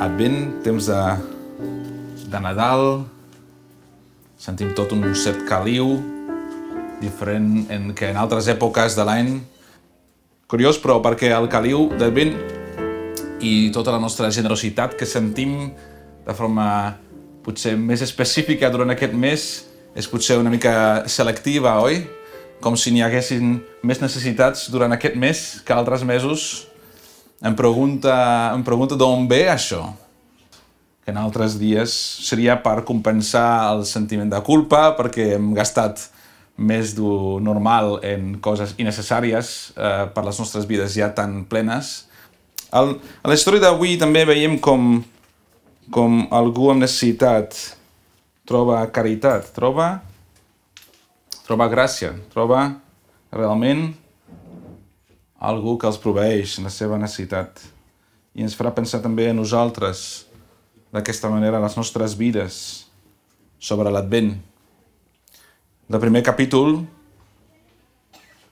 Advent, temps de, de Nadal, sentim tot un cert caliu, diferent en, que en altres èpoques de l'any. Curiós, però, perquè el caliu d'Advent i tota la nostra generositat que sentim de forma potser més específica durant aquest mes és potser una mica selectiva, oi? Com si n'hi haguessin més necessitats durant aquest mes que altres mesos. Em pregunta, em pregunta d'on ve això que en altres dies seria per compensar el sentiment de culpa perquè hem gastat més do normal en coses innecessàries eh, per les nostres vides ja tan plenes. El, a la història d'avui també veiem com, com algú amb necessitat troba caritat, troba, troba gràcia, troba realment algú que els proveeix la seva necessitat. I ens farà pensar també a nosaltres d'aquesta manera les nostres vides sobre l'Advent. El primer capítol,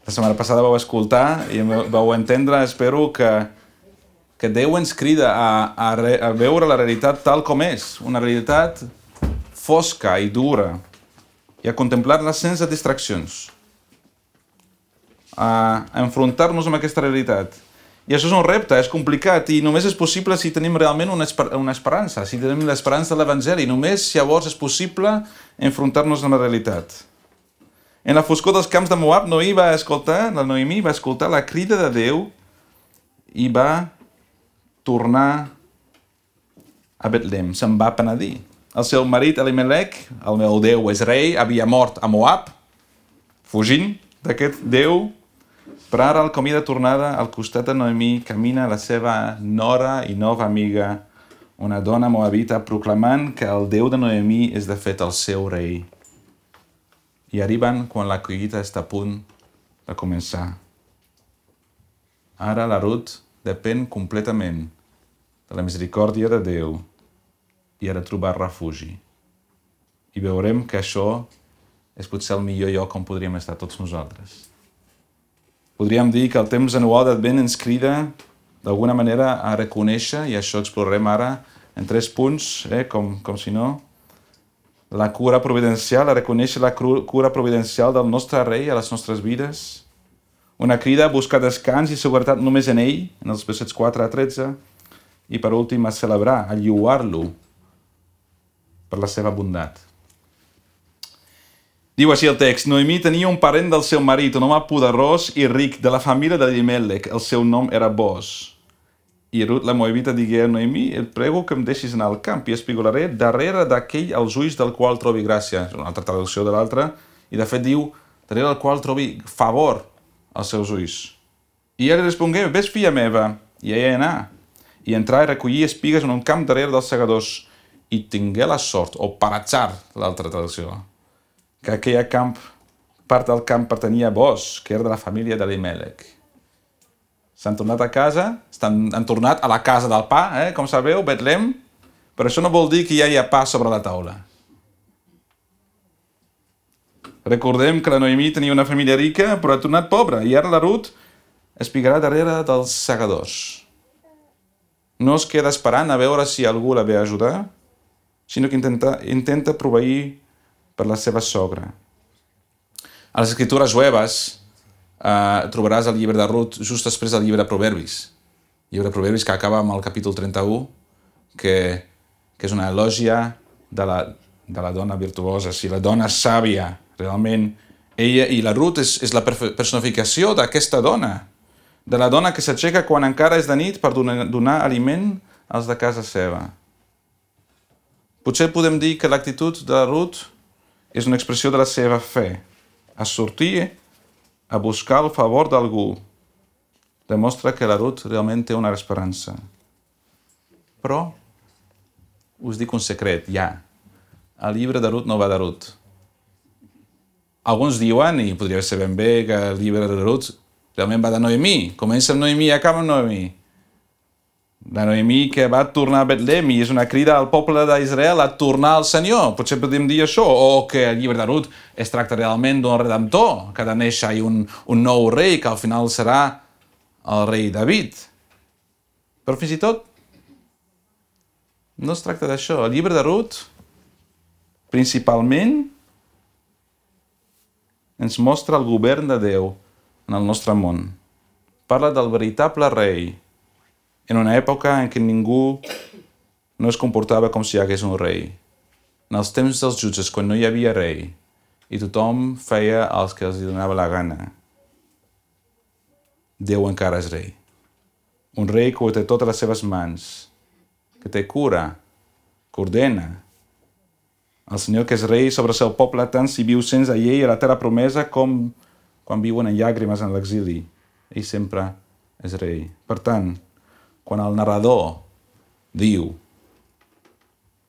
la setmana passada vau escoltar i vau entendre, espero, que, que Déu ens crida a, a, re, a veure la realitat tal com és, una realitat fosca i dura, i a contemplar-la sense distraccions, a, enfrontar-nos amb aquesta realitat i això és un repte, és complicat i només és possible si tenim realment una, esper una esperança, si tenim l'esperança de l'Evangeli. Només llavors és possible enfrontar-nos amb la realitat. En la foscor dels camps de Moab, Noí va escoltar, la Noemí va escoltar la crida de Déu i va tornar a Betlem, se'n va penedir. El seu marit Elimelech, el meu Déu és rei, havia mort a Moab, fugint d'aquest Déu però ara, al camí de tornada, al costat de Noemí, camina la seva nora i nova amiga, una dona moabita, proclamant que el Déu de Noemí és de fet el seu rei. I arriben quan la collita està a punt de començar. Ara la Ruth depèn completament de la misericòrdia de Déu i ha de trobar refugi. I veurem que això és potser el millor lloc on podríem estar tots nosaltres. Podríem dir que el temps anual d'Advent ens crida d'alguna manera a reconèixer, i això explorarem ara en tres punts, eh, com, com si no, la cura providencial, a reconèixer la cura providencial del nostre rei a les nostres vides, una crida a buscar descans i seguretat només en ell, en els versets 4 a 13, i per últim a celebrar, a lluar-lo per la seva bondat. Diu així el text, Noemí tenia un parent del seu marit, un home poderós i ric de la família de Elimelech. El seu nom era Boz. I Ruth la Moabita digué a Noemí, et prego que em deixis anar al camp i espigolaré darrere d'aquell els ulls del qual trobi gràcia. És una altra traducció de l'altra. I de fet diu, darrere del qual trobi favor als seus ulls. I ella li respongué, ves filla meva. I ella anà. I entrar i recollir espigues en un camp darrere dels segadors. I tingué la sort, o paratzar, l'altra traducció que aquella camp, part del camp pertanyia a Bos, que era de la família d'Elimelech. S'han tornat a casa, estan, han tornat a la casa del pa, eh? com sabeu, Betlem, però això no vol dir que ja hi ha pa sobre la taula. Recordem que la Noemí tenia una família rica, però ha tornat pobra, i ara la Ruth espigarà darrere dels segadors. No es queda esperant a veure si algú la ve a ajudar, sinó que intenta, intenta proveir per la seva sogra. A les escritures jueves eh, trobaràs el llibre de Ruth just després del llibre de Proverbis. El llibre de Proverbis que acaba amb el capítol 31, que, que és una elògia de la, de la dona virtuosa, si la dona sàvia, realment, ella i la Ruth és, és la personificació d'aquesta dona, de la dona que s'aixeca quan encara és de nit per donar, donar aliment als de casa seva. Potser podem dir que l'actitud de Ruth és una expressió de la seva fe. A sortir a buscar el favor d'algú demostra que la Ruth realment té una esperança. Però us dic un secret, ja. El llibre de Ruth no va de Ruth. Alguns diuen, i podria ser ben bé, que el llibre de Ruth realment va de Noemí. Comença amb Noemí i acaba amb Noemí la Noemí que va tornar a Betlem i és una crida al poble d'Israel a tornar al Senyor. Potser podem dir això, o que el llibre de Ruth es tracta realment d'un redemptor, que ha de néixer un, un nou rei, que al final serà el rei David. Però fins i tot No es tracta d'això. El llibre de Ruth, principalment, ens mostra el govern de Déu en el nostre món. Parla del veritable rei, en una època en què ningú no es comportava com si hi hagués un rei. En els temps dels jutges, quan no hi havia rei, i tothom feia els que els donava la gana, Déu encara és rei. Un rei que ho té totes les seves mans, que té cura, que ordena. El Senyor que és rei sobre el seu poble tant si viu sense llei a la terra promesa com quan viuen en llàgrimes en l'exili. Ell sempre és rei. Per tant, quan el narrador diu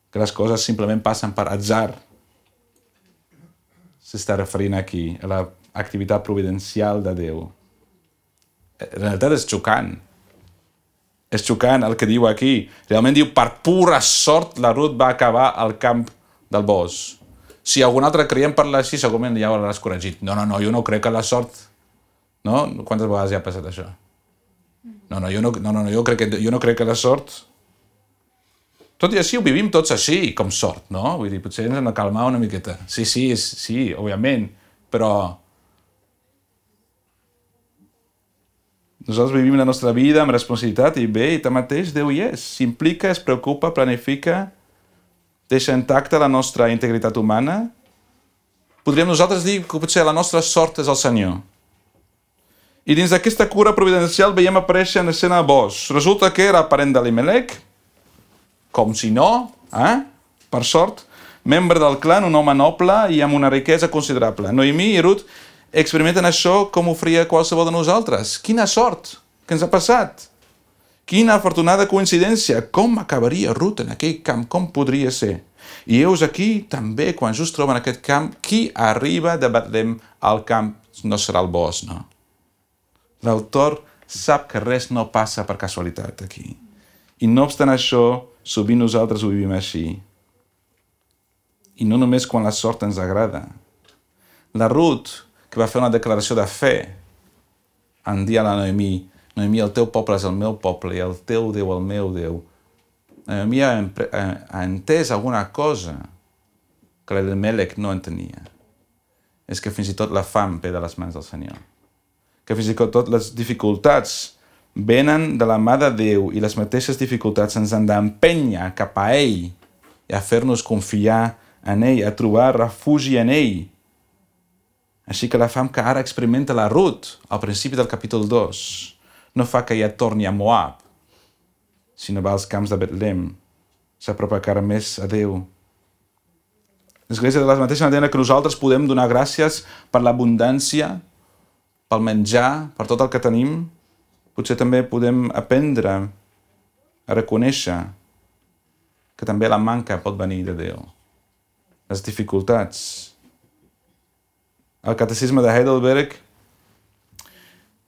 que les coses simplement passen per atzar, s'està referint aquí a l'activitat providencial de Déu. En realitat és xocant. És xocant el que diu aquí. Realment diu, per pura sort, la Ruth va acabar al camp del bosc. Si algun altre creiem parlar així, segurament ja ho l'has corregit. No, no, no, jo no crec que la sort... No? Quantes vegades ja ha passat això? No, no, jo no, no, no, jo crec que, jo no crec que la sort... Tot i així ho vivim tots així, com sort, no? Vull dir, potser ens hem de calmar una miqueta. Sí, sí, sí, òbviament, però... Nosaltres vivim la nostra vida amb responsabilitat i bé, i tanmateix Déu hi és. S'implica, es preocupa, planifica, deixa intacta la nostra integritat humana. Podríem nosaltres dir que potser la nostra sort és el Senyor. I dins d'aquesta cura providencial veiem aparèixer en escena Bosch. Resulta que era parent de l'Imelec, com si no, eh? per sort, membre del clan, un home noble i amb una riquesa considerable. Noemí i Ruth experimenten això com ho faria qualsevol de nosaltres. Quina sort que ens ha passat! Quina afortunada coincidència! Com acabaria Ruth en aquell camp? Com podria ser? I heus aquí també, quan just troben aquest camp, qui arriba de Betlem al camp no serà el bosc, no? L'autor sap que res no passa per casualitat aquí. I no obstant això, sovint nosaltres ho vivim així. I no només quan la sort ens agrada. La Ruth, que va fer una declaració de fe, en dir a la Noemí, Noemí, el teu poble és el meu poble i el teu Déu el meu Déu. Noemí ha, ha entès alguna cosa que l'Elimelec no entenia. És que fins i tot la fam ve de les mans del Senyor que fins i tot les dificultats venen de la mà de Déu i les mateixes dificultats ens han d'empènyer cap a ell i a fer-nos confiar en ell, a trobar refugi en ell. Així que la fam que ara experimenta la Ruth al principi del capítol 2 no fa que ja torni a Moab, sinó va als camps de Betlem, s'apropa encara més a Déu. L'Església de la mateixa manera que nosaltres podem donar gràcies per l'abundància pel menjar, per tot el que tenim, potser també podem aprendre a reconèixer que també la manca pot venir de Déu. Les dificultats. El catecisme de Heidelberg,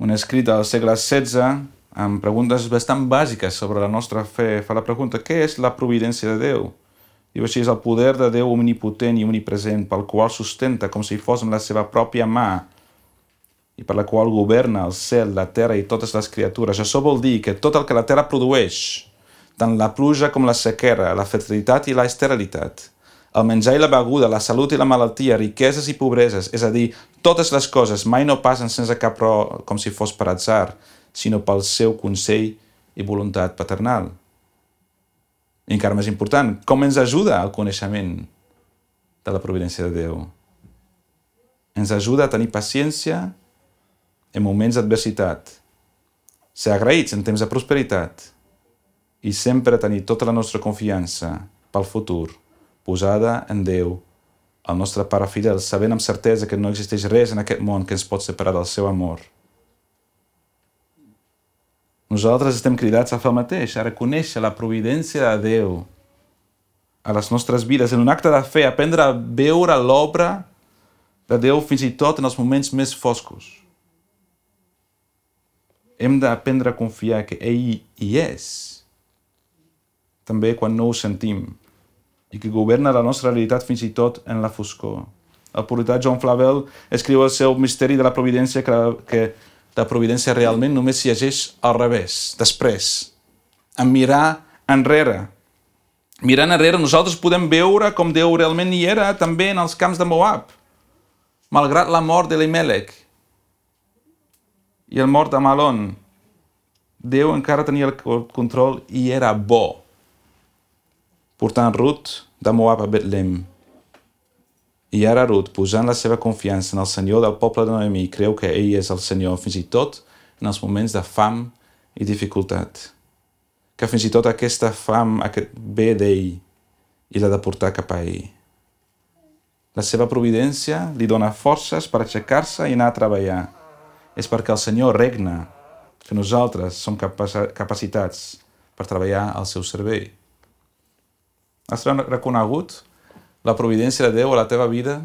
un escrit del segle XVI, amb preguntes bastant bàsiques sobre la nostra fe, fa la pregunta, què és la providència de Déu? Diu així, és el poder de Déu omnipotent i omnipresent, pel qual sustenta com si fos amb la seva pròpia mà i per la qual governa el cel, la terra i totes les criatures. Això vol dir que tot el que la terra produeix, tant la pluja com la sequera, la fertilitat i la esterilitat, el menjar i la beguda, la salut i la malaltia, riqueses i pobreses, és a dir, totes les coses mai no passen sense cap raó com si fos per atzar, sinó pel seu consell i voluntat paternal. I encara més important, com ens ajuda el coneixement de la providència de Déu? Ens ajuda a tenir paciència en moments d'adversitat, ser agraïts en temps de prosperitat i sempre tenir tota la nostra confiança pel futur posada en Déu, el nostre Pare fidel, sabent amb certesa que no existeix res en aquest món que ens pot separar del seu amor. Nosaltres estem cridats a fer el mateix, a reconèixer la providència de Déu a les nostres vides, en un acte de fe, aprendre a veure l'obra de Déu fins i tot en els moments més foscos hem d'aprendre a confiar que ell hi és, també quan no ho sentim, i que governa la nostra realitat fins i tot en la foscor. El purità John Flavel escriu el seu misteri de la providència que, que la providència realment només s'hi llegeix al revés, després, en mirar enrere. Mirant enrere, nosaltres podem veure com Déu realment hi era també en els camps de Moab, malgrat la mort d'Elimelech i el mort d'Amalon. Déu encara tenia el control i era bo, portant Ruth de Moab a Betlem. I ara Ruth, posant la seva confiança en el Senyor del poble de Noemi, creu que ell és el Senyor fins i tot en els moments de fam i dificultat que fins i tot aquesta fam aquest ve d'ell i l'ha de portar cap a ell. La seva providència li dona forces per aixecar-se i anar a treballar. És perquè el Senyor regna que nosaltres som capacitats per treballar al seu servei. Has reconegut la providència de Déu a la teva vida?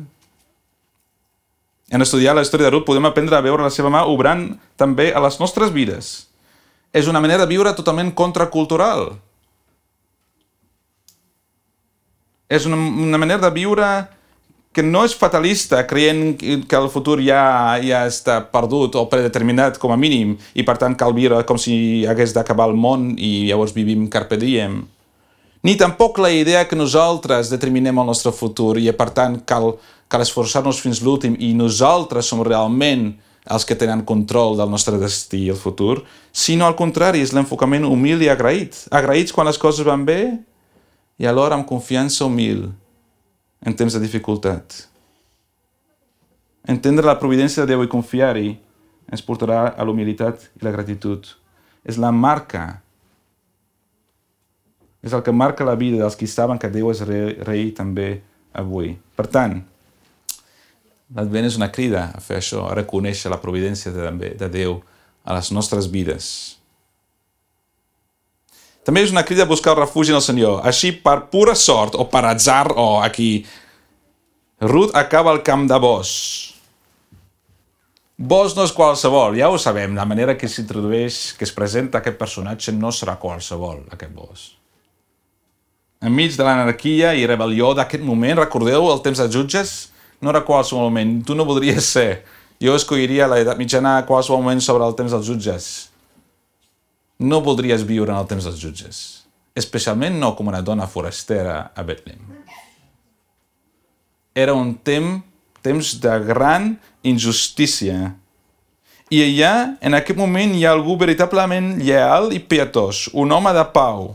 En estudiar la història de Ruth podem aprendre a veure la seva mà obrant també a les nostres vides és una manera de viure totalment contracultural. És una, una manera de viure que no és fatalista, creient que el futur ja, ja està perdut o predeterminat com a mínim, i per tant cal viure com si hagués d'acabar el món i llavors vivim carpe diem. Ni tampoc la idea que nosaltres determinem el nostre futur i per tant cal, cal esforçar-nos fins l'últim i nosaltres som realment els que tenen control del nostre destí i el futur, sinó al contrari, és l'enfocament humil i agraït. Agraïts quan les coses van bé i alhora amb confiança humil en temps de dificultat. Entendre la providència de Déu i confiar-hi ens portarà a l'humilitat i la gratitud. És la marca, és el que marca la vida dels qui saben que Déu és rei, rei també avui. Per tant, L'Advent és una crida a fer això, a reconèixer la providència de, de Déu a les nostres vides. També és una crida a buscar refugi en el Senyor. Així, per pura sort o per atzar, o aquí, Ruth acaba al camp de Bos. Bos no és qualsevol, ja ho sabem, la manera que s'introdueix, que es presenta aquest personatge no serà qualsevol, aquest Bos. Enmig de l'anarquia i rebel·lió d'aquest moment, recordeu el temps dels jutges? no era qualsevol moment, tu no voldries ser. Jo escolliria l'edat mitjana a qualsevol moment sobre el temps dels jutges. No voldries viure en el temps dels jutges, especialment no com una dona forastera a Betlem. Era un temps, temps de gran injustícia. I allà, en aquest moment, hi ha algú veritablement lleal i pietós, un home de pau.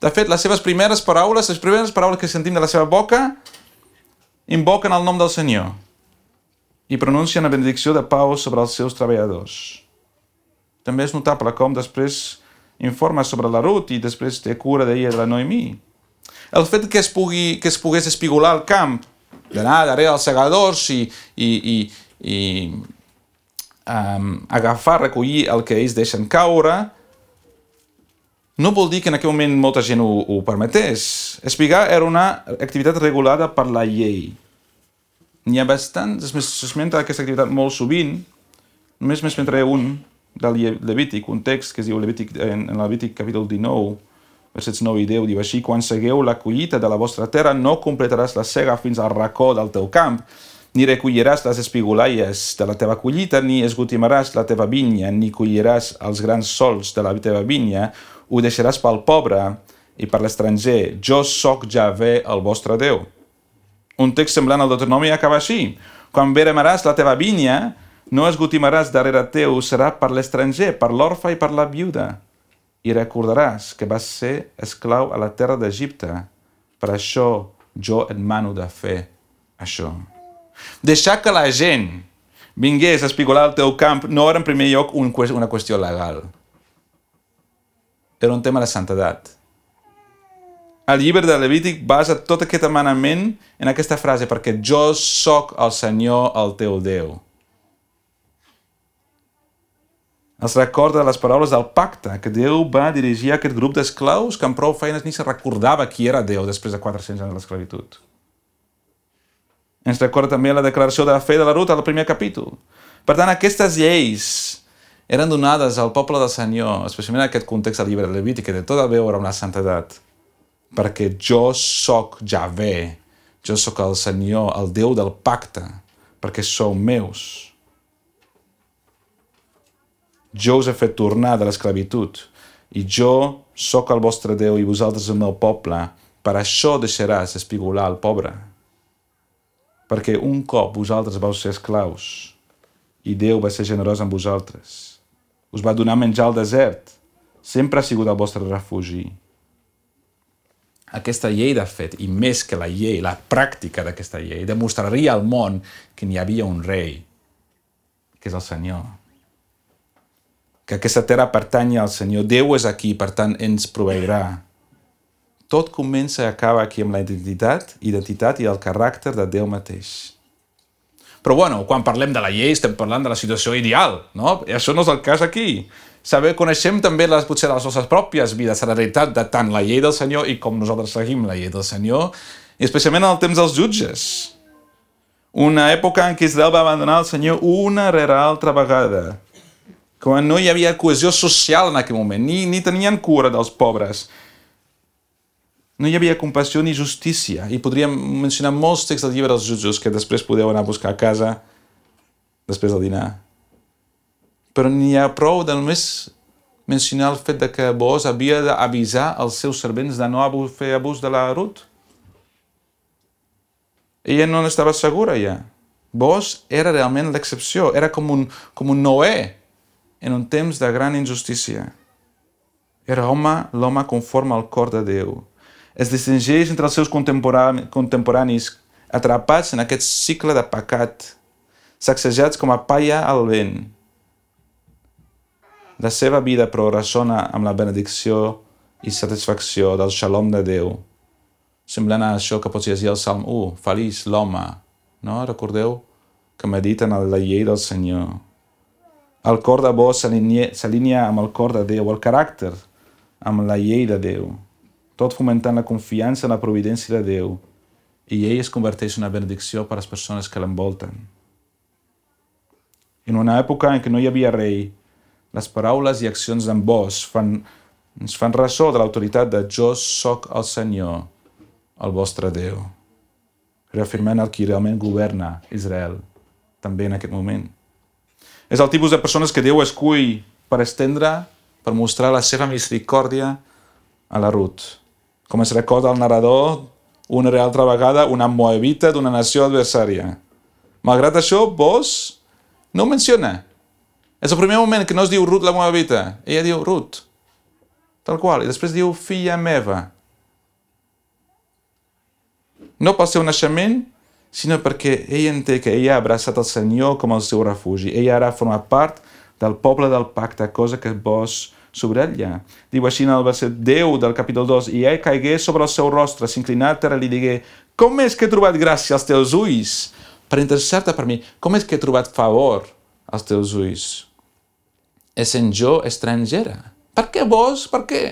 De fet, les seves primeres paraules, les primeres paraules que sentim de la seva boca, invoquen el nom del Senyor i pronuncien la benedicció de pau sobre els seus treballadors. També és notable com després informa sobre la Ruth i després té cura d'ella de la Noemí. El fet que es, pugui, que es pogués espigolar al camp, d'anar darrere els segadors i, i, i, i um, agafar, recollir el que ells deixen caure, no vol dir que en aquell moment molta gent ho, ho permetés. Espigar era una activitat regulada per la llei. N'hi ha bastants, s'esmenta aquesta activitat molt sovint, només m'esmentaré un del Levític, un text que es diu Levític, en, en Levític capítol 19, versets 9 i 10, diu així, quan segueu la collita de la vostra terra, no completaràs la cega fins al racó del teu camp, ni recolliràs les espigolaies de la teva collita, ni esgotimaràs la teva vinya, ni colliràs els grans sols de la teva vinya, ho deixaràs pel pobre i per l'estranger. Jo sóc Javé, el vostre Déu. Un text semblant al Deuteronomi acaba així. Quan veremaràs la teva vinya, no esgotimaràs darrere teu, serà per l'estranger, per l'orfa i per la viuda. I recordaràs que vas ser esclau a la terra d'Egipte. Per això jo et mano de fer això. Deixar que la gent vingués a espigolar el teu camp no era en primer lloc una qüestió legal era un tema de santedat. El llibre de Levític basa tot aquest manament en aquesta frase, perquè jo sóc el Senyor, el teu Déu. Es recorda les paraules del pacte que Déu va dirigir a aquest grup d'esclaus que amb prou feines ni se recordava qui era Déu després de 400 anys de l'esclavitud. Ens recorda també la declaració de la fe de la ruta al primer capítol. Per tant, aquestes lleis eren donades al poble del Senyor, especialment en aquest context del llibre de Levític, que té tot a veure amb la santedat, perquè jo sóc Javé, jo sóc el Senyor, el Déu del pacte, perquè sou meus. Jo us he fet tornar de l'esclavitud i jo sóc el vostre Déu i vosaltres el meu poble per això deixaràs espigolar el pobre. Perquè un cop vosaltres vau ser esclaus i Déu va ser generós amb vosaltres. Us va donar menjar al desert. Sempre ha sigut el vostre refugi. Aquesta llei, de fet, i més que la llei, la pràctica d'aquesta llei, demostraria al món que n'hi havia un rei, que és el Senyor. Que aquesta terra pertany al Senyor. Déu és aquí, per tant, ens proveirà tot comença i acaba aquí amb la identitat, identitat i el caràcter de Déu mateix. Però bueno, quan parlem de la llei estem parlant de la situació ideal, no? I això no és el cas aquí. Saber, coneixem també les, potser les nostres pròpies vides, la realitat de tant la llei del Senyor i com nosaltres seguim la llei del Senyor, i especialment en el temps dels jutges. Una època en què Israel va abandonar el Senyor una rere altra vegada, quan no hi havia cohesió social en aquell moment, ni, ni tenien cura dels pobres, no hi havia compassió ni justícia. I podríem mencionar molts texts del llibre dels jutjos que després podeu anar a buscar a casa després del dinar. Però n'hi ha prou de només mencionar el fet de que Boaz havia d'avisar els seus servents de no fer abús de la Ruth. Ella no n'estava segura ja. Boaz era realment l'excepció, era com un, com un Noé en un temps de gran injustícia. Era home, l'home conforme al cor de Déu es distingeix entre els seus contemporanis atrapats en aquest cicle de pecat, sacsejats com a paia al vent. La seva vida però ressona amb la benedicció i satisfacció del xalom de Déu, semblant a això que pots llegir al Salm 1, feliç l'home, no? Recordeu que mediten en la llei del Senyor. El cor de bo s'alinea amb el cor de Déu, el caràcter amb la llei de Déu tot fomentant la confiança en la providència de Déu, i ell es converteix en una benedicció per a les persones que l'envolten. En una època en què no hi havia rei, les paraules i accions d'en Bos fan, ens fan ressò de l'autoritat de jo sóc el Senyor, el vostre Déu, reafirmant el qui realment governa Israel, també en aquest moment. És el tipus de persones que Déu escull per estendre, per mostrar la seva misericòrdia a la Ruth com es recorda el narrador una altra vegada, una moabita d'una nació adversària. Malgrat això, vos no ho menciona. És el primer moment que no es diu Ruth la moabita, ella diu Ruth, tal qual, i després diu filla meva. No pel seu naixement, sinó perquè ella entén que ella ha abraçat el Senyor com el seu refugi. Ella ara forma part del poble del pacte, cosa que vos subratlla. Diu així en el verset 10 del capítol 2, i ell caigué sobre el seu rostre, s'inclinà a terra i li digué, com és que he trobat gràcia als teus ulls per interessar-te per mi? Com és que he trobat favor als teus ulls? Essent jo estrangera. Per què vos? Per què?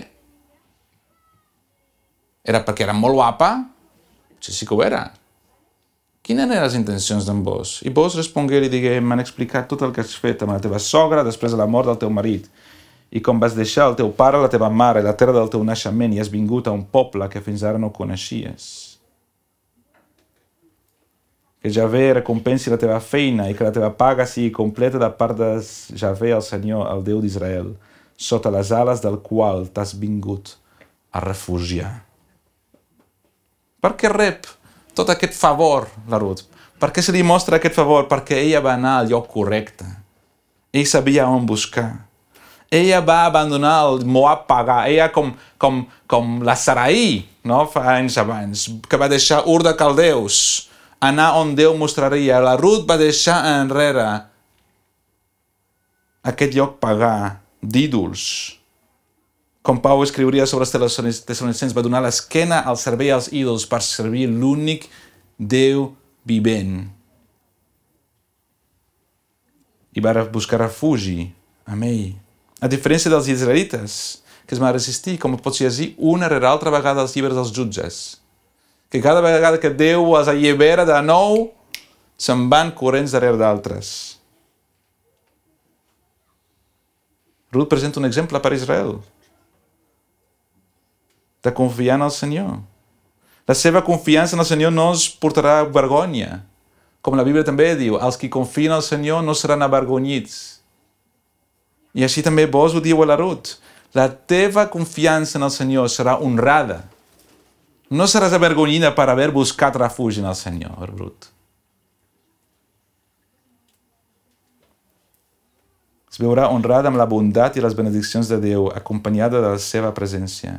Era perquè era molt guapa? Sí, sí que ho era. Quines eren les intencions d'en vos? I vos respongué i digué, m'han explicat tot el que has fet amb la teva sogra després de la mort del teu marit i com vas deixar el teu pare, la teva mare la terra del teu naixement i has vingut a un poble que fins ara no coneixies. Que Javé recompensi la teva feina i que la teva paga sigui completa de part de Javé, el Senyor, el Déu d'Israel, sota les ales del qual t'has vingut a refugiar. Per què rep tot aquest favor, la Ruth? Per què se li mostra aquest favor? Perquè ella va anar al lloc correcte. Ell sabia on buscar ella va abandonar el Moab pagà, ella com, com, com la Sarai, no? fa anys abans, que va deixar Ur de Caldeus, anar on Déu mostraria. La Ruth va deixar enrere aquest lloc pagà d'ídols. Com Pau escriuria sobre els tessalonicenses, va donar l'esquena al servei als ídols per servir l'únic Déu vivent. I va buscar refugi amb ell. A diferència dels israelites, que es van resistir, com pots llegir una rere altra vegada als llibres dels jutges, que cada vegada que Déu els allibera de nou, se'n van corrents darrere d'altres. Ruth presenta un exemple per Israel de confiar en el Senyor. La seva confiança en el Senyor no els portarà vergonya. Com la Bíblia també diu, els qui confien en el Senyor no seran avergonyits. I així també vos ho diu a la Ruth. La teva confiança en el Senyor serà honrada. No seràs avergonyida per haver buscat refugi en el Senyor, Ruth. Es veurà honrada amb la bondat i les benediccions de Déu, acompanyada de la seva presència.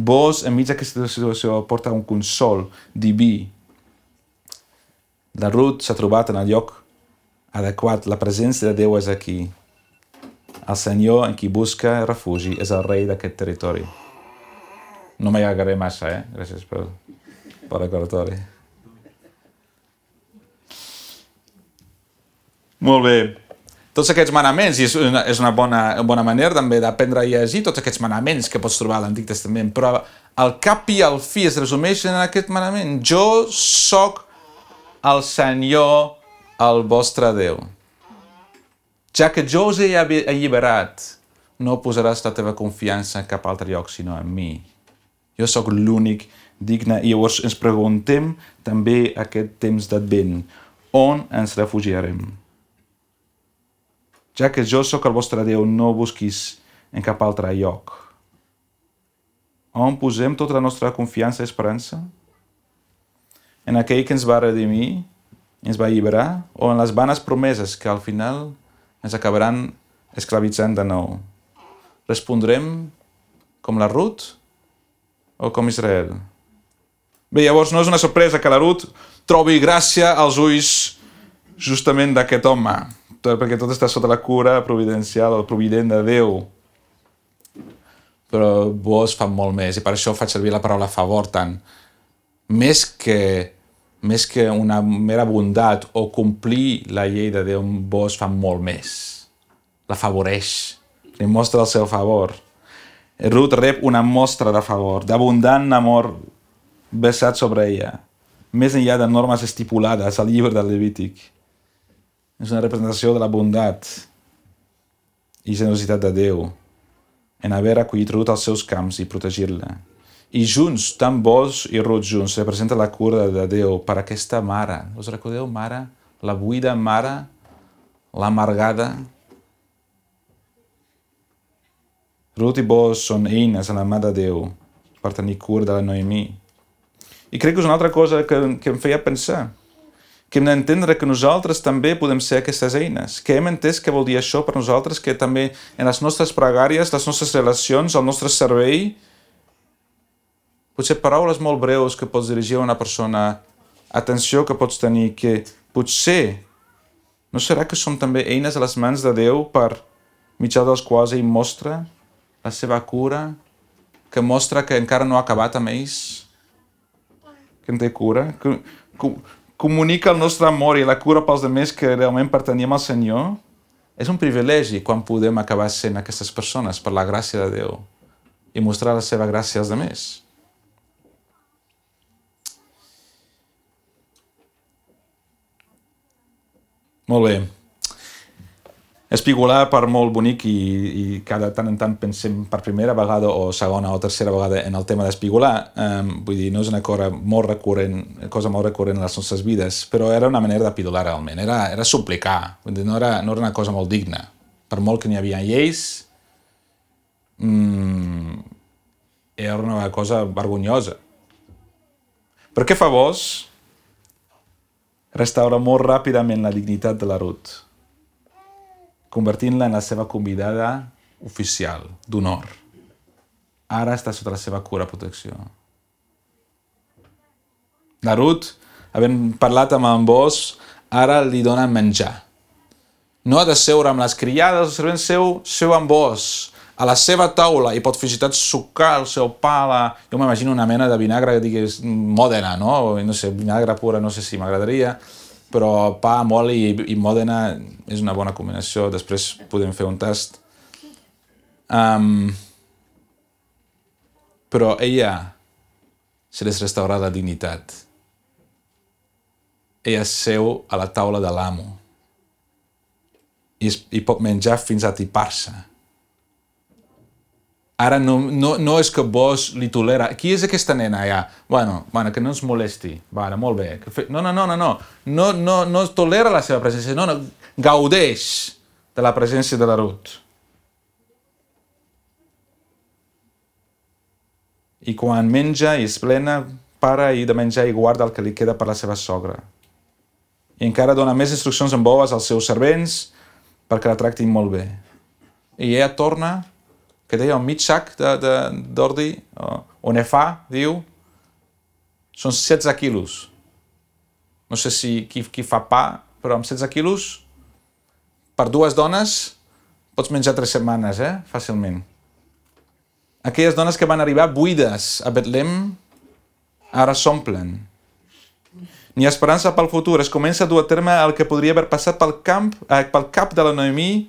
Vos, enmig d'aquesta situació, porta un consol diví. La Ruth s'ha trobat en el lloc adequat. La presència de Déu és aquí. El Senyor en qui busca refugi és el rei d'aquest territori. No m'allargaré massa, eh? Gràcies per, per recordatori. Molt bé. Tots aquests manaments, i és una, és una bona, bona manera també d'aprendre a llegir tots aquests manaments que pots trobar a l'Antic Testament, però al cap i al fi es resumeixen en aquest manament. Jo sóc el Senyor, el vostre Déu. Ja que jo us he alliberat, no posaràs la teva confiança en cap altre lloc sinó en mi. Jo sóc l'únic digne. I llavors ens preguntem també aquest temps d'advent. On ens refugiarem? Ja que jo sóc el vostre Déu, no busquis en cap altre lloc. On posem tota la nostra confiança i esperança? En aquell que ens va redimir, ens va alliberar, o en les vanes promeses que al final ens acabaran esclavitzant de nou? Respondrem com la Ruth o com Israel? Bé, llavors no és una sorpresa que la Ruth trobi gràcia als ulls justament d'aquest home, perquè tot està sota la cura providencial o provident de Déu. Però vos fa molt més, i per això faig servir la paraula favor tant. Més que més que una mera bondat o complir la llei de Déu, vos fa molt més. La favoreix, li mostra el seu favor. Ruth rep una mostra de favor, d'abundant amor vessat sobre ella, més enllà de normes estipulades al llibre del Levític. És una representació de la bondat i generositat de Déu en haver acollit Ruth als seus camps i protegir-la. I junts, tant Bosch i Ruth junts, representa la cura de Déu per aquesta mare. Us recordeu, mare? La buida mare, l'amargada. Ruth i Bosch són eines a la mà de Déu per tenir cura de la Noemí. I crec que és una altra cosa que, que em feia pensar que hem d'entendre que nosaltres també podem ser aquestes eines, que hem entès què vol dir això per nosaltres, que també en les nostres pregàries, les nostres relacions, el nostre servei, potser paraules molt breus que pots dirigir a una persona, atenció que pots tenir, que potser no serà que som també eines a les mans de Déu per mitjà dels quals ell mostra la seva cura, que mostra que encara no ha acabat amb ells, que en té cura, que, que comunica el nostre amor i la cura pels demés que realment perteníem al Senyor, és un privilegi quan podem acabar sent aquestes persones per la gràcia de Déu i mostrar la seva gràcia als demés. Molt bé. Espigolar, per molt bonic, i, i cada tant en tant pensem per primera vegada o segona o tercera vegada en el tema d'espigolar, um, vull dir, no és una cosa molt recurrent, cosa molt recurrent en les nostres vides, però era una manera de pidolar realment, era, era suplicar, vull dir, no, era, no era una cosa molt digna. Per molt que n'hi havia lleis, mm, era una cosa vergonyosa. Per què fa vos? restaura molt ràpidament la dignitat de la Ruth, convertint-la en la seva convidada oficial, d'honor. Ara està sota la seva cura protecció. La Ruth, havent parlat amb en Bos, ara li dona menjar. No ha de seure amb les criades, el servent seu, seu amb Bos, a la seva taula i pot fins i tot sucar el seu pa la... Jo m'imagino una mena de vinagre que digués mòdena, no? No sé, vinagre pura, no sé si m'agradaria, però pa amb oli i, i mòdena és una bona combinació. Després podem fer un tast. Um, però ella se les restaurà la dignitat. Ella seu a la taula de l'amo i, i pot menjar fins a tipar-se Ara no, no, no és que vos li tolera. Qui és aquesta nena allà? Bueno, bueno que no ens molesti. Vale, molt bé. Que fe... No, no, no, no, no. No, no, no tolera la seva presència. No, no. Gaudeix de la presència de la Ruth. i quan menja i es plena, para i de menjar i guarda el que li queda per la seva sogra. I encara dona més instruccions en boes als seus servents perquè la tractin molt bé. I ella torna, que deia mig sac d'ordi, o fa, diu, són 16 quilos. No sé si qui, qui fa pa, però amb 16 quilos, per dues dones, pots menjar tres setmanes, eh? Fàcilment. Aquelles dones que van arribar buides a Betlem, ara s'omplen. Ni esperança pel futur. Es comença a dur a terme el que podria haver passat pel, camp, eh, pel cap de la Noemí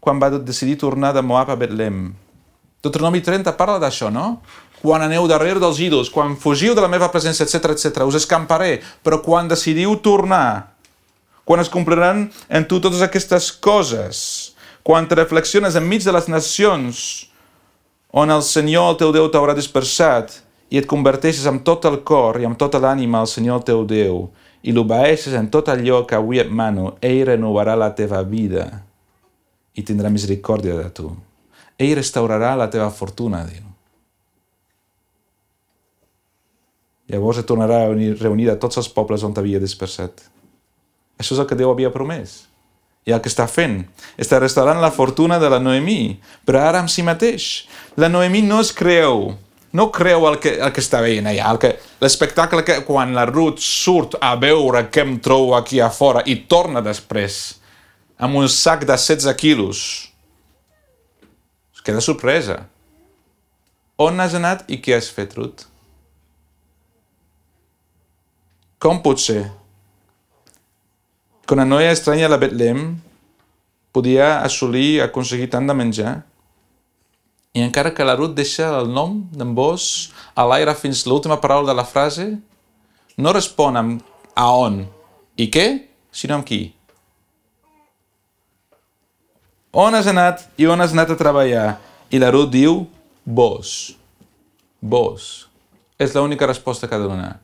quan va decidir tornar de Moab a Betlem. Deuteronomi 30 parla d'això, no? Quan aneu darrere dels ídols, quan fugiu de la meva presència, etc etc, us escamparé, però quan decidiu tornar, quan es compliran en tu totes aquestes coses, quan te reflexiones enmig de les nacions, on el Senyor, el teu Déu, t'haurà dispersat, i et converteixes amb tot el cor i amb tota l'ànima al Senyor el teu Déu i l'obeeixes en tot allò que avui et mano, ell renovarà la teva vida i tindrà misericòrdia de tu. Ell restaurarà la teva fortuna, diu. Llavors et tornarà a reunir a tots els pobles on t'havia dispersat. Això és el que Déu havia promès. I el que està fent, està restaurant la fortuna de la Noemí, però ara amb si mateix. La Noemí no es creu no creu el que, el que està veient allà, l'espectacle que quan la Ruth surt a veure què em trobo aquí a fora i torna després amb un sac de 16 quilos. Queda sorpresa. On has anat i què has fet, Ruth? Com pot ser que una noia estranya a la Betlem podia assolir, aconseguir tant de menjar? I encara que la Ruth deixa el nom d'en Bos a l'aire fins l'última paraula de la frase, no respon amb a on i què, sinó amb qui. On has anat i on has anat a treballar? I la Ruth diu, vos. Vos. És l'única resposta que ha de donar.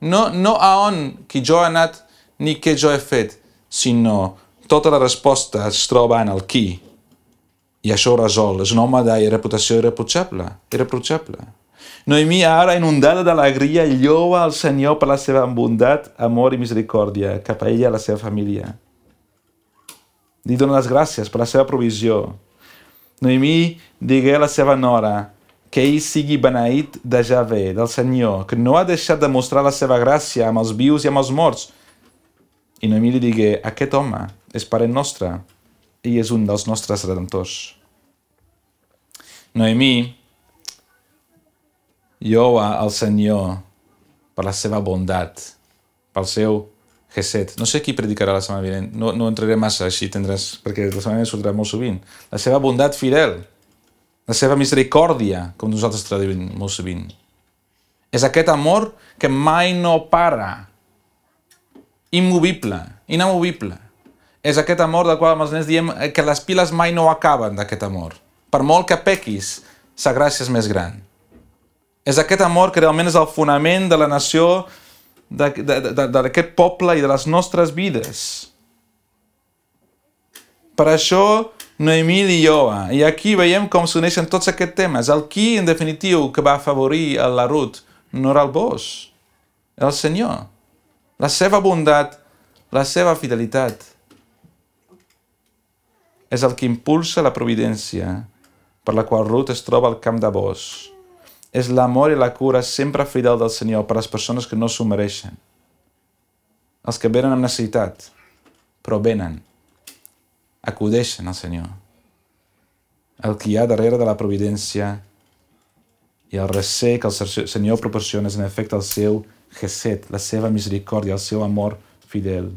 No, no a on qui jo he anat ni què jo he fet, sinó tota la resposta es troba en el qui. I això ho resol. És un home de reputació irreprotxable. Irreprotxable. Noemí, ara inundada d'alegria, lloa al Senyor per la seva bondat, amor i misericòrdia cap a ella i a la seva família. Li dona les gràcies per la seva provisió. Noemí digué a la seva nora que ell sigui beneït de Javé, del Senyor, que no ha deixat de mostrar la seva gràcia amb els vius i amb els morts. I Noemí li digué, aquest home és parent nostre, i és un dels nostres redemptors. Noemí lloa al Senyor per la seva bondat, pel seu Geset. No sé qui predicarà la setmana vinent, no, no entraré massa, així tindràs, perquè la setmana vinent sortirà molt sovint. La seva bondat fidel, la seva misericòrdia, com nosaltres traduïm molt sovint. És aquest amor que mai no para, immovible, inamovible és aquest amor del qual els nens diem que les piles mai no acaben d'aquest amor. Per molt que pequis, sa gràcia és més gran. És aquest amor que realment és el fonament de la nació, d'aquest poble i de les nostres vides. Per això, Noemí i Ioa. I aquí veiem com s'uneixen tots aquests temes. El qui, en definitiu, que va afavorir la Ruth no era el bos, era el Senyor. La seva bondat, la seva fidelitat és el que impulsa la providència, per la qual Ruth es troba al camp de Bos. És l'amor i la cura sempre fidel del Senyor per a les persones que no s'ho mereixen. Els que venen amb necessitat, però venen, acudeixen al Senyor. El que hi ha darrere de la providència i el recer que el Senyor proporciona és en efecte el seu geset, la seva misericòrdia, el seu amor fidel.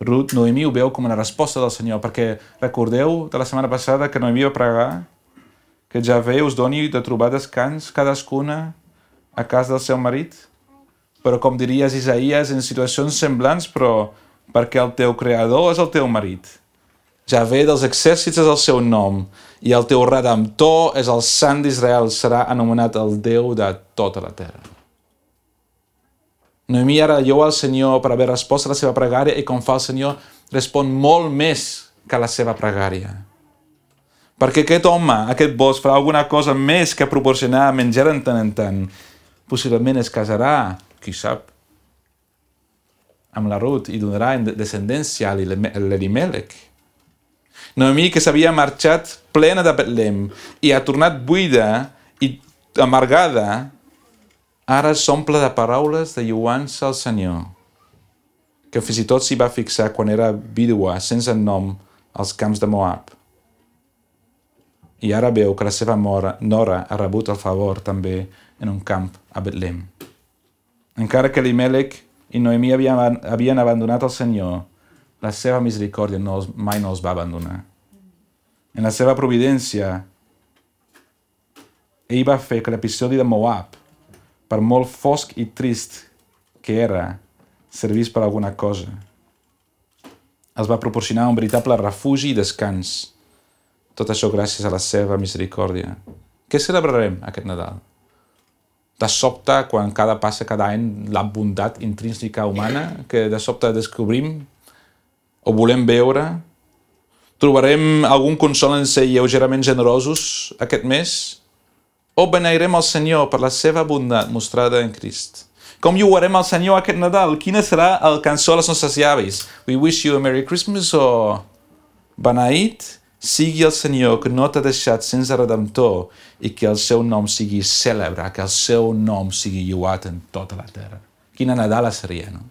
Ruth, Noemí ho veu com una resposta del Senyor, perquè recordeu de la setmana passada que Noemí va pregar que Javé us doni de trobar descans cadascuna a casa del seu marit? Però com diries Isaías, en situacions semblants, però perquè el teu creador és el teu marit. Javé dels exèrcits és el seu nom, i el teu redemptor és el sant d'Israel, serà anomenat el Déu de tota la terra. Noemí ara lloa al Senyor per haver respost a la seva pregària i com fa el Senyor respon molt més que la seva pregària. Perquè aquest home, aquest bosc, farà alguna cosa més que proporcionar menjar en tant en tant. Possiblement es casarà, qui sap, amb la Ruth i donarà descendència a l'Elimelec. Noemí, que s'havia marxat plena de Betlem i ha tornat buida i amargada, ara s'omple de paraules de lluança al Senyor, que fins i tot s'hi va fixar quan era vídua sense nom als camps de Moab. I ara veu que la seva mora, nora ha rebut el favor també en un camp a Betlem. Encara que Elimelec i Noemí havien, havien abandonat el Senyor, la seva misericòrdia no mai no els va abandonar. En la seva providència, ell va fer que l'episodi de Moab, per molt fosc i trist que era, servís per alguna cosa. Els va proporcionar un veritable refugi i descans. Tot això gràcies a la seva misericòrdia. Què celebrarem aquest Nadal? De sobte, quan cada passa cada any la bondat intrínseca humana que de sobte descobrim o volem veure? Trobarem algun consol en ser lleugerament generosos aquest mes? O beneirem el Senyor per la seva bondat mostrada en Crist? Com lluarem el Senyor aquest Nadal? Quina serà el cançó dels nostres llavis? We wish you a Merry Christmas o beneït sigui el Senyor que no t'ha deixat sense redemptor i que el seu nom sigui cèlebre, que el seu nom sigui lluat en tota la terra. Quina Nadala seria, no?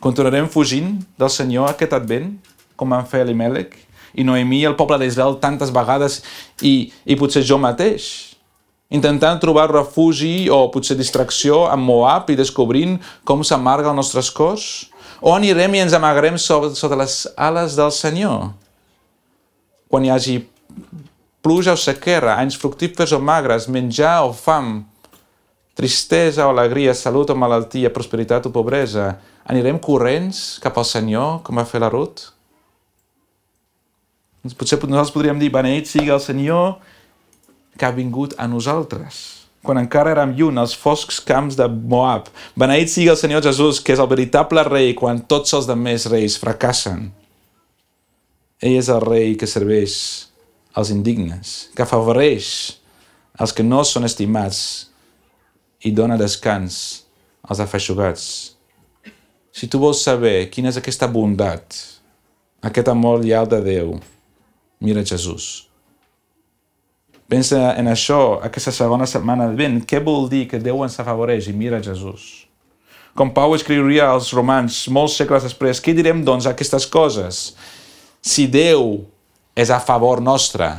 Continuarem fugint del Senyor aquest advent, com van fer Elimelec i Noemí i el poble d'Israel tantes vegades i, i potser jo mateix, intentant trobar refugi o potser distracció amb Moab i descobrint com s'amarga el nostre cos? O anirem i ens amagarem sota les ales del Senyor? Quan hi hagi pluja o sequera, anys fructífers o magres, menjar o fam, tristesa o alegria, salut o malaltia, prosperitat o pobresa, anirem corrents cap al Senyor, com va fer la Ruth? Potser nosaltres podríem dir, beneït sigui el Senyor que ha vingut a nosaltres, quan encara érem lluny als foscs camps de Moab. Beneït sigui el Senyor Jesús, que és el veritable rei quan tots els demés reis fracassen. Ell és el rei que serveix als indignes, que afavoreix els que no són estimats i dona descans als afeixugats. Si tu vols saber quina és aquesta bondat, aquest amor lleal de Déu, mira Jesús. Pensa en això aquesta segona setmana de vent. Què vol dir que Déu ens afavoreix i mira Jesús? Com Pau escriuria als romans molts segles després, què direm doncs a aquestes coses? Si Déu és a favor nostre,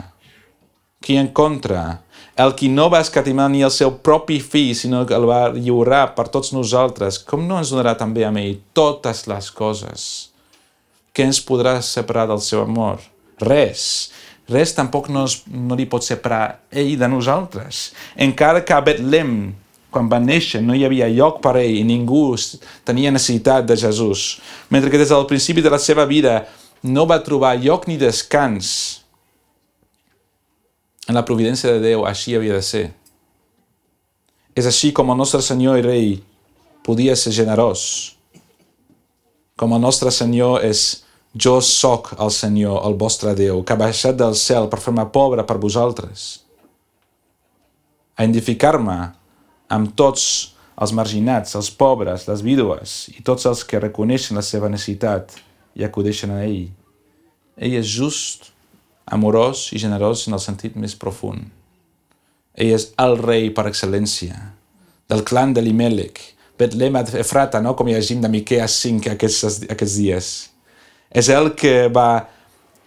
qui en contra? el qui no va escatimar ni el seu propi fill, sinó que el va lliurar per tots nosaltres, com no ens donarà també a ell totes les coses? Què ens podrà separar del seu amor? Res. Res tampoc no, es, no li pot separar ell de nosaltres. Encara que a Betlem, quan va néixer, no hi havia lloc per ell i ningú tenia necessitat de Jesús, mentre que des del principi de la seva vida no va trobar lloc ni descans en la providència de Déu així havia de ser. És així com el nostre Senyor i Rei podia ser generós. Com el nostre Senyor és jo sóc el Senyor, el vostre Déu, que ha baixat del cel per fer-me pobre per vosaltres. A identificar-me amb tots els marginats, els pobres, les vídues i tots els que reconeixen la seva necessitat i acudeixen a ell. Ell és just amorós i generós en el sentit més profund. Ell és el rei per excel·lència, del clan de l'Imelec, Betlem Efrata, no? com llegim de Miquea 5 aquests, aquests dies. És el que va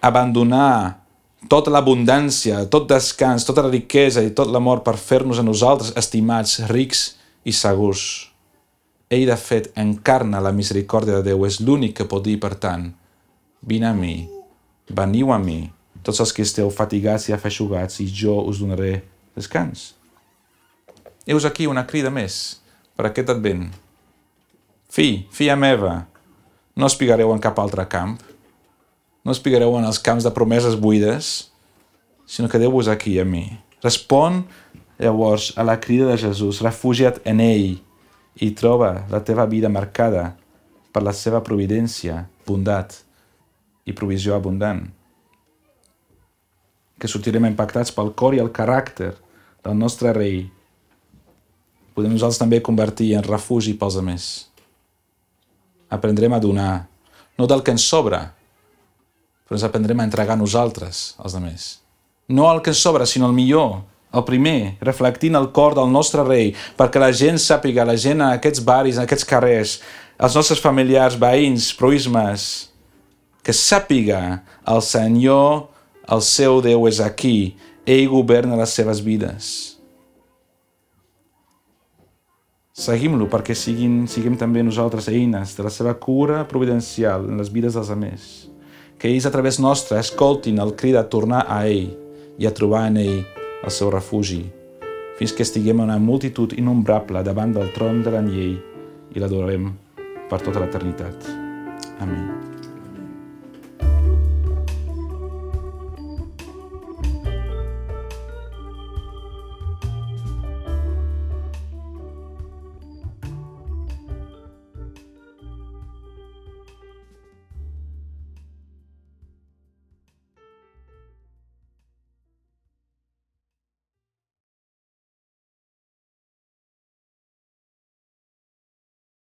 abandonar tota l'abundància, tot descans, tota la riquesa i tot l'amor per fer-nos a nosaltres estimats, rics i segurs. Ell, de fet, encarna la misericòrdia de Déu. És l'únic que pot dir, per tant, vine a mi, veniu a mi, tots els que esteu fatigats i afeixugats, i jo us donaré descans. Heus aquí una crida més per aquest advent. Fi, filla meva, no espigareu en cap altre camp, no espigareu en els camps de promeses buides, sinó que Déu vos aquí a mi. Respon llavors a la crida de Jesús, refugia't en ell i troba la teva vida marcada per la seva providència, bondat i provisió abundant. que sortirem impactats pel cor i el caràcter del nostre rei, podem nosaltres també convertir en refugi pels altres. Aprendrem a donar, no del que ens sobra, però ens aprendrem a entregar nosaltres als altres. No el que ens sobra, sinó el millor, el primer, reflectint el cor del nostre rei, perquè la gent sàpiga, la gent en aquests barris, en aquests carrers, els nostres familiars, veïns, proismes, que sàpiga el Senyor, el seu Déu és aquí, ell governa les seves vides. Seguim-lo perquè siguin, siguem també nosaltres eines de la seva cura providencial en les vides dels altres. Que ells a través nostre escoltin el crit a tornar a ell i a trobar en ell el seu refugi, fins que estiguem una multitud innombrable davant del tron de la llei i l'adorem per tota l'eternitat. Amén.